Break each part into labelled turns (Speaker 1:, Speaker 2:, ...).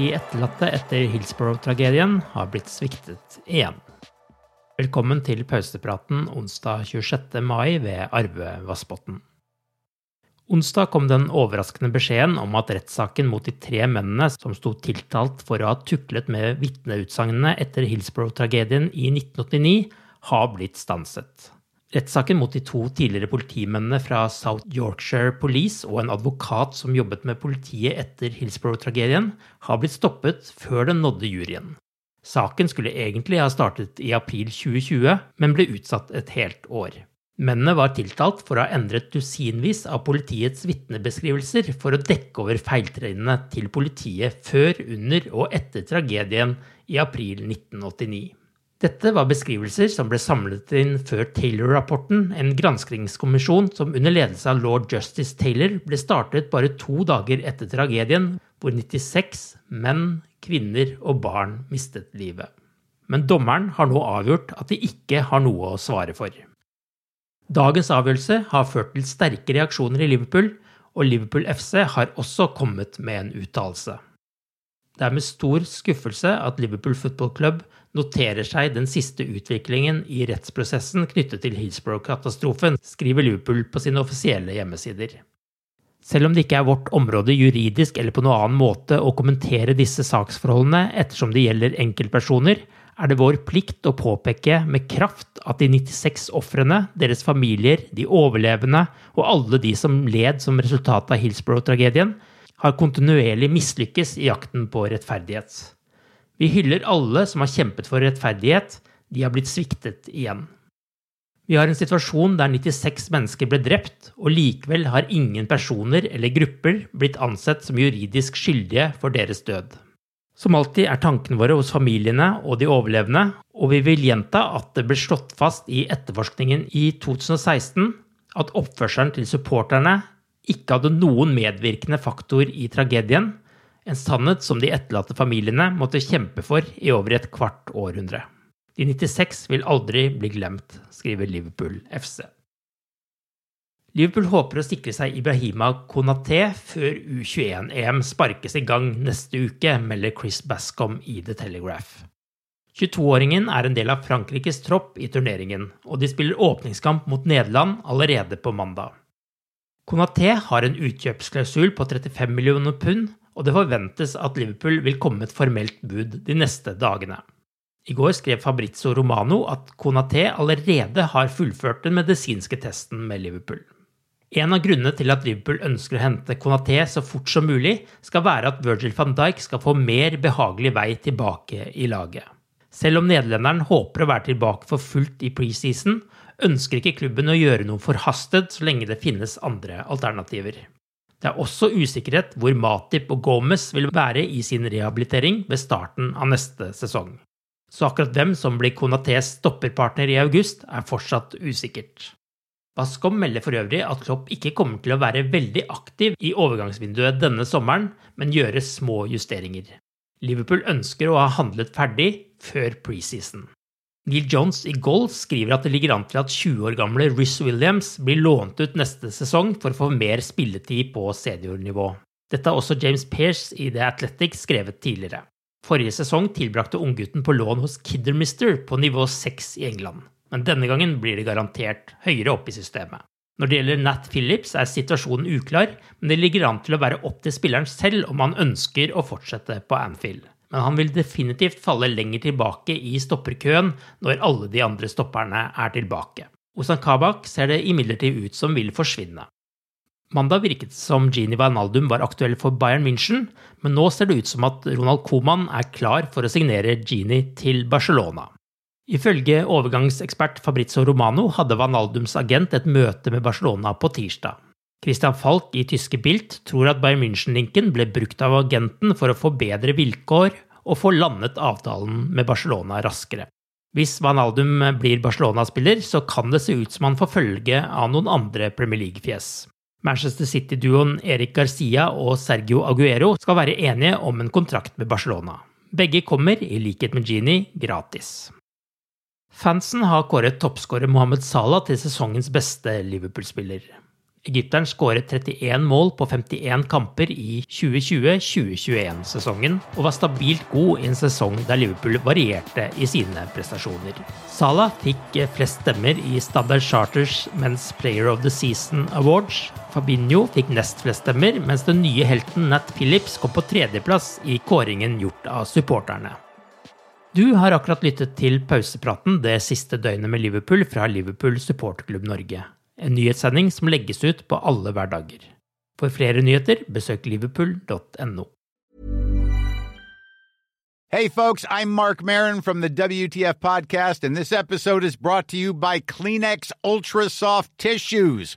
Speaker 1: De etterlatte etter Hillsborough-tragedien har blitt sviktet igjen. Velkommen til pausepraten onsdag 26. mai ved Arve Vassbotn. Onsdag kom den overraskende beskjeden om at rettssaken mot de tre mennene som sto tiltalt for å ha tuklet med vitneutsagnene etter Hillsborough-tragedien i 1989, har blitt stanset. Rettssaken mot de to tidligere politimennene fra South Yorkshire Police og en advokat som jobbet med politiet etter Hillsborough-tragedien, har blitt stoppet før den nådde juryen. Saken skulle egentlig ha startet i april 2020, men ble utsatt et helt år. Mennene var tiltalt for å ha endret dusinvis av politiets vitnebeskrivelser for å dekke over feiltrinnene til politiet før, under og etter tragedien i april 1989. Dette var beskrivelser som ble samlet inn før Taylor-rapporten, en granskingskommisjon som under ledelse av lord Justice Taylor ble startet bare to dager etter tragedien, hvor 96 menn, kvinner og barn mistet livet. Men dommeren har nå avgjort at de ikke har noe å svare for. Dagens avgjørelse har ført til sterke reaksjoner i Liverpool, og Liverpool FC har også kommet med en uttalelse. Det er med stor skuffelse at Liverpool Football Club noterer seg den siste utviklingen i rettsprosessen knyttet til Hillsborough-katastrofen, skriver Liverpool på sine offisielle hjemmesider. Selv om det ikke er vårt område juridisk eller på noen annen måte å kommentere disse saksforholdene ettersom det gjelder enkeltpersoner, er det vår plikt å påpeke med kraft at de 96 ofrene, deres familier, de overlevende og alle de som led som resultat av Hillsborough-tragedien, har kontinuerlig mislykkes i jakten på rettferdighet. Vi hyller alle som har kjempet for rettferdighet, de har blitt sviktet igjen. Vi har en situasjon der 96 mennesker ble drept, og likevel har ingen personer eller grupper blitt ansett som juridisk skyldige for deres død. Som alltid er tankene våre hos familiene og de overlevende, og vi vil gjenta at det ble slått fast i etterforskningen i 2016 at oppførselen til supporterne ikke hadde noen medvirkende faktor i tragedien, en sannhet som de etterlatte familiene måtte kjempe for i over et kvart århundre. De 96 vil aldri bli glemt, skriver Liverpool FC. Liverpool håper å sikre seg Ibrahima Konaté før U21-EM sparkes i gang neste uke, melder Chris Bascom i The Telegraph. 22-åringen er en del av Frankrikes tropp i turneringen, og de spiller åpningskamp mot Nederland allerede på mandag. Konaté har en utkjøpsklausul på 35 millioner pund, og det forventes at Liverpool vil komme et formelt bud de neste dagene. I går skrev Fabrizio Romano at Konaté allerede har fullført den medisinske testen med Liverpool. En av grunnene til at Liverpool ønsker å hente Konaté så fort som mulig, skal være at Virgil van Dijk skal få mer behagelig vei tilbake i laget. Selv om nederlenderen håper å være tilbake for fullt i preseason, ønsker ikke klubben å gjøre noe forhastet så lenge det finnes andre alternativer. Det er også usikkerhet hvor Matip og Gomez vil være i sin rehabilitering ved starten av neste sesong. Så akkurat hvem som blir Konatés stopperpartner i august, er fortsatt usikkert. Bascom melder for øvrig at Klopp ikke kommer til å være veldig aktiv i overgangsvinduet denne sommeren, men gjøre små justeringer. Liverpool ønsker å ha handlet ferdig før preseason. Neil Jones i Goal skriver at det ligger an til at 20 år gamle Riz Williams blir lånt ut neste sesong for å få mer spilletid på seniornivå. Dette har også James Pearce i The Athletic skrevet tidligere. Forrige sesong tilbrakte unggutten på lån hos Kiddermister på nivå 6 i England, men denne gangen blir det garantert høyere opp i systemet. Når det gjelder Nat Phillips, er situasjonen uklar, men det ligger an til å være opp til spilleren selv om han ønsker å fortsette på Anfield men han vil definitivt falle lenger tilbake i stopperkøen når alle de andre stopperne er tilbake. Ozan Kabak ser det imidlertid ut som vil forsvinne. Mandag virket det som Gini Wijnaldum var aktuell for Bayern München, men nå ser det ut som at Ronald Coman er klar for å signere Gini til Barcelona. Ifølge overgangsekspert Fabrizio Romano hadde Wijnaldums agent et møte med Barcelona på tirsdag. Christian Falk i tyske Bilt tror at Bayern München-linken ble brukt av agenten for å få bedre vilkår og få landet avtalen med Barcelona raskere. Hvis Vanaldum blir Barcelona-spiller, så kan det se ut som han får følge av noen andre Premier League-fjes. Manchester City-duoen Eric Garcia og Sergio Aguero skal være enige om en kontrakt med Barcelona. Begge kommer, i likhet med Gini, gratis. Fansen har kåret toppskårer Mohammed Salah til sesongens beste Liverpool-spiller. Egypteren skåret 31 mål på 51 kamper i 2020-2021-sesongen, og var stabilt god i en sesong der Liverpool varierte i sine prestasjoner. Salah fikk flest stemmer i Standard Charters Men's Player of the Season Awards. Fabinho fikk nest flest stemmer, mens den nye helten Nat Phillips kom på tredjeplass i kåringen gjort av supporterne. Du har akkurat lyttet til pausepraten det siste døgnet med Liverpool fra Liverpool supporterklubb Norge en nyhetssending som legges ut på alle hverdager. For flere nyheter, besøk liverpool.no.
Speaker 2: Hey, folks, I'm Mark Marin from the WTF Podcast, and this episode is brought to you by Kleenex Ultra Soft Tissues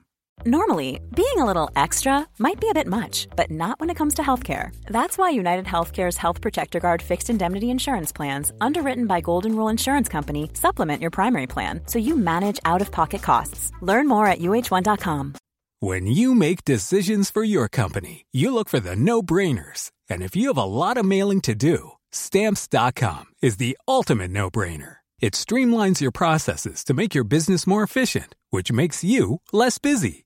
Speaker 3: Normally, being a little extra might be a bit much, but not when it comes to healthcare. That's why United Healthcare's Health Protector Guard fixed indemnity insurance plans, underwritten by Golden Rule Insurance Company, supplement your primary plan so you manage out of pocket costs. Learn more at uh1.com.
Speaker 4: When you make decisions for your company, you look for the no brainers. And if you have a lot of mailing to do, stamps.com is the ultimate no brainer. It streamlines your processes to make your business more efficient, which makes you less busy.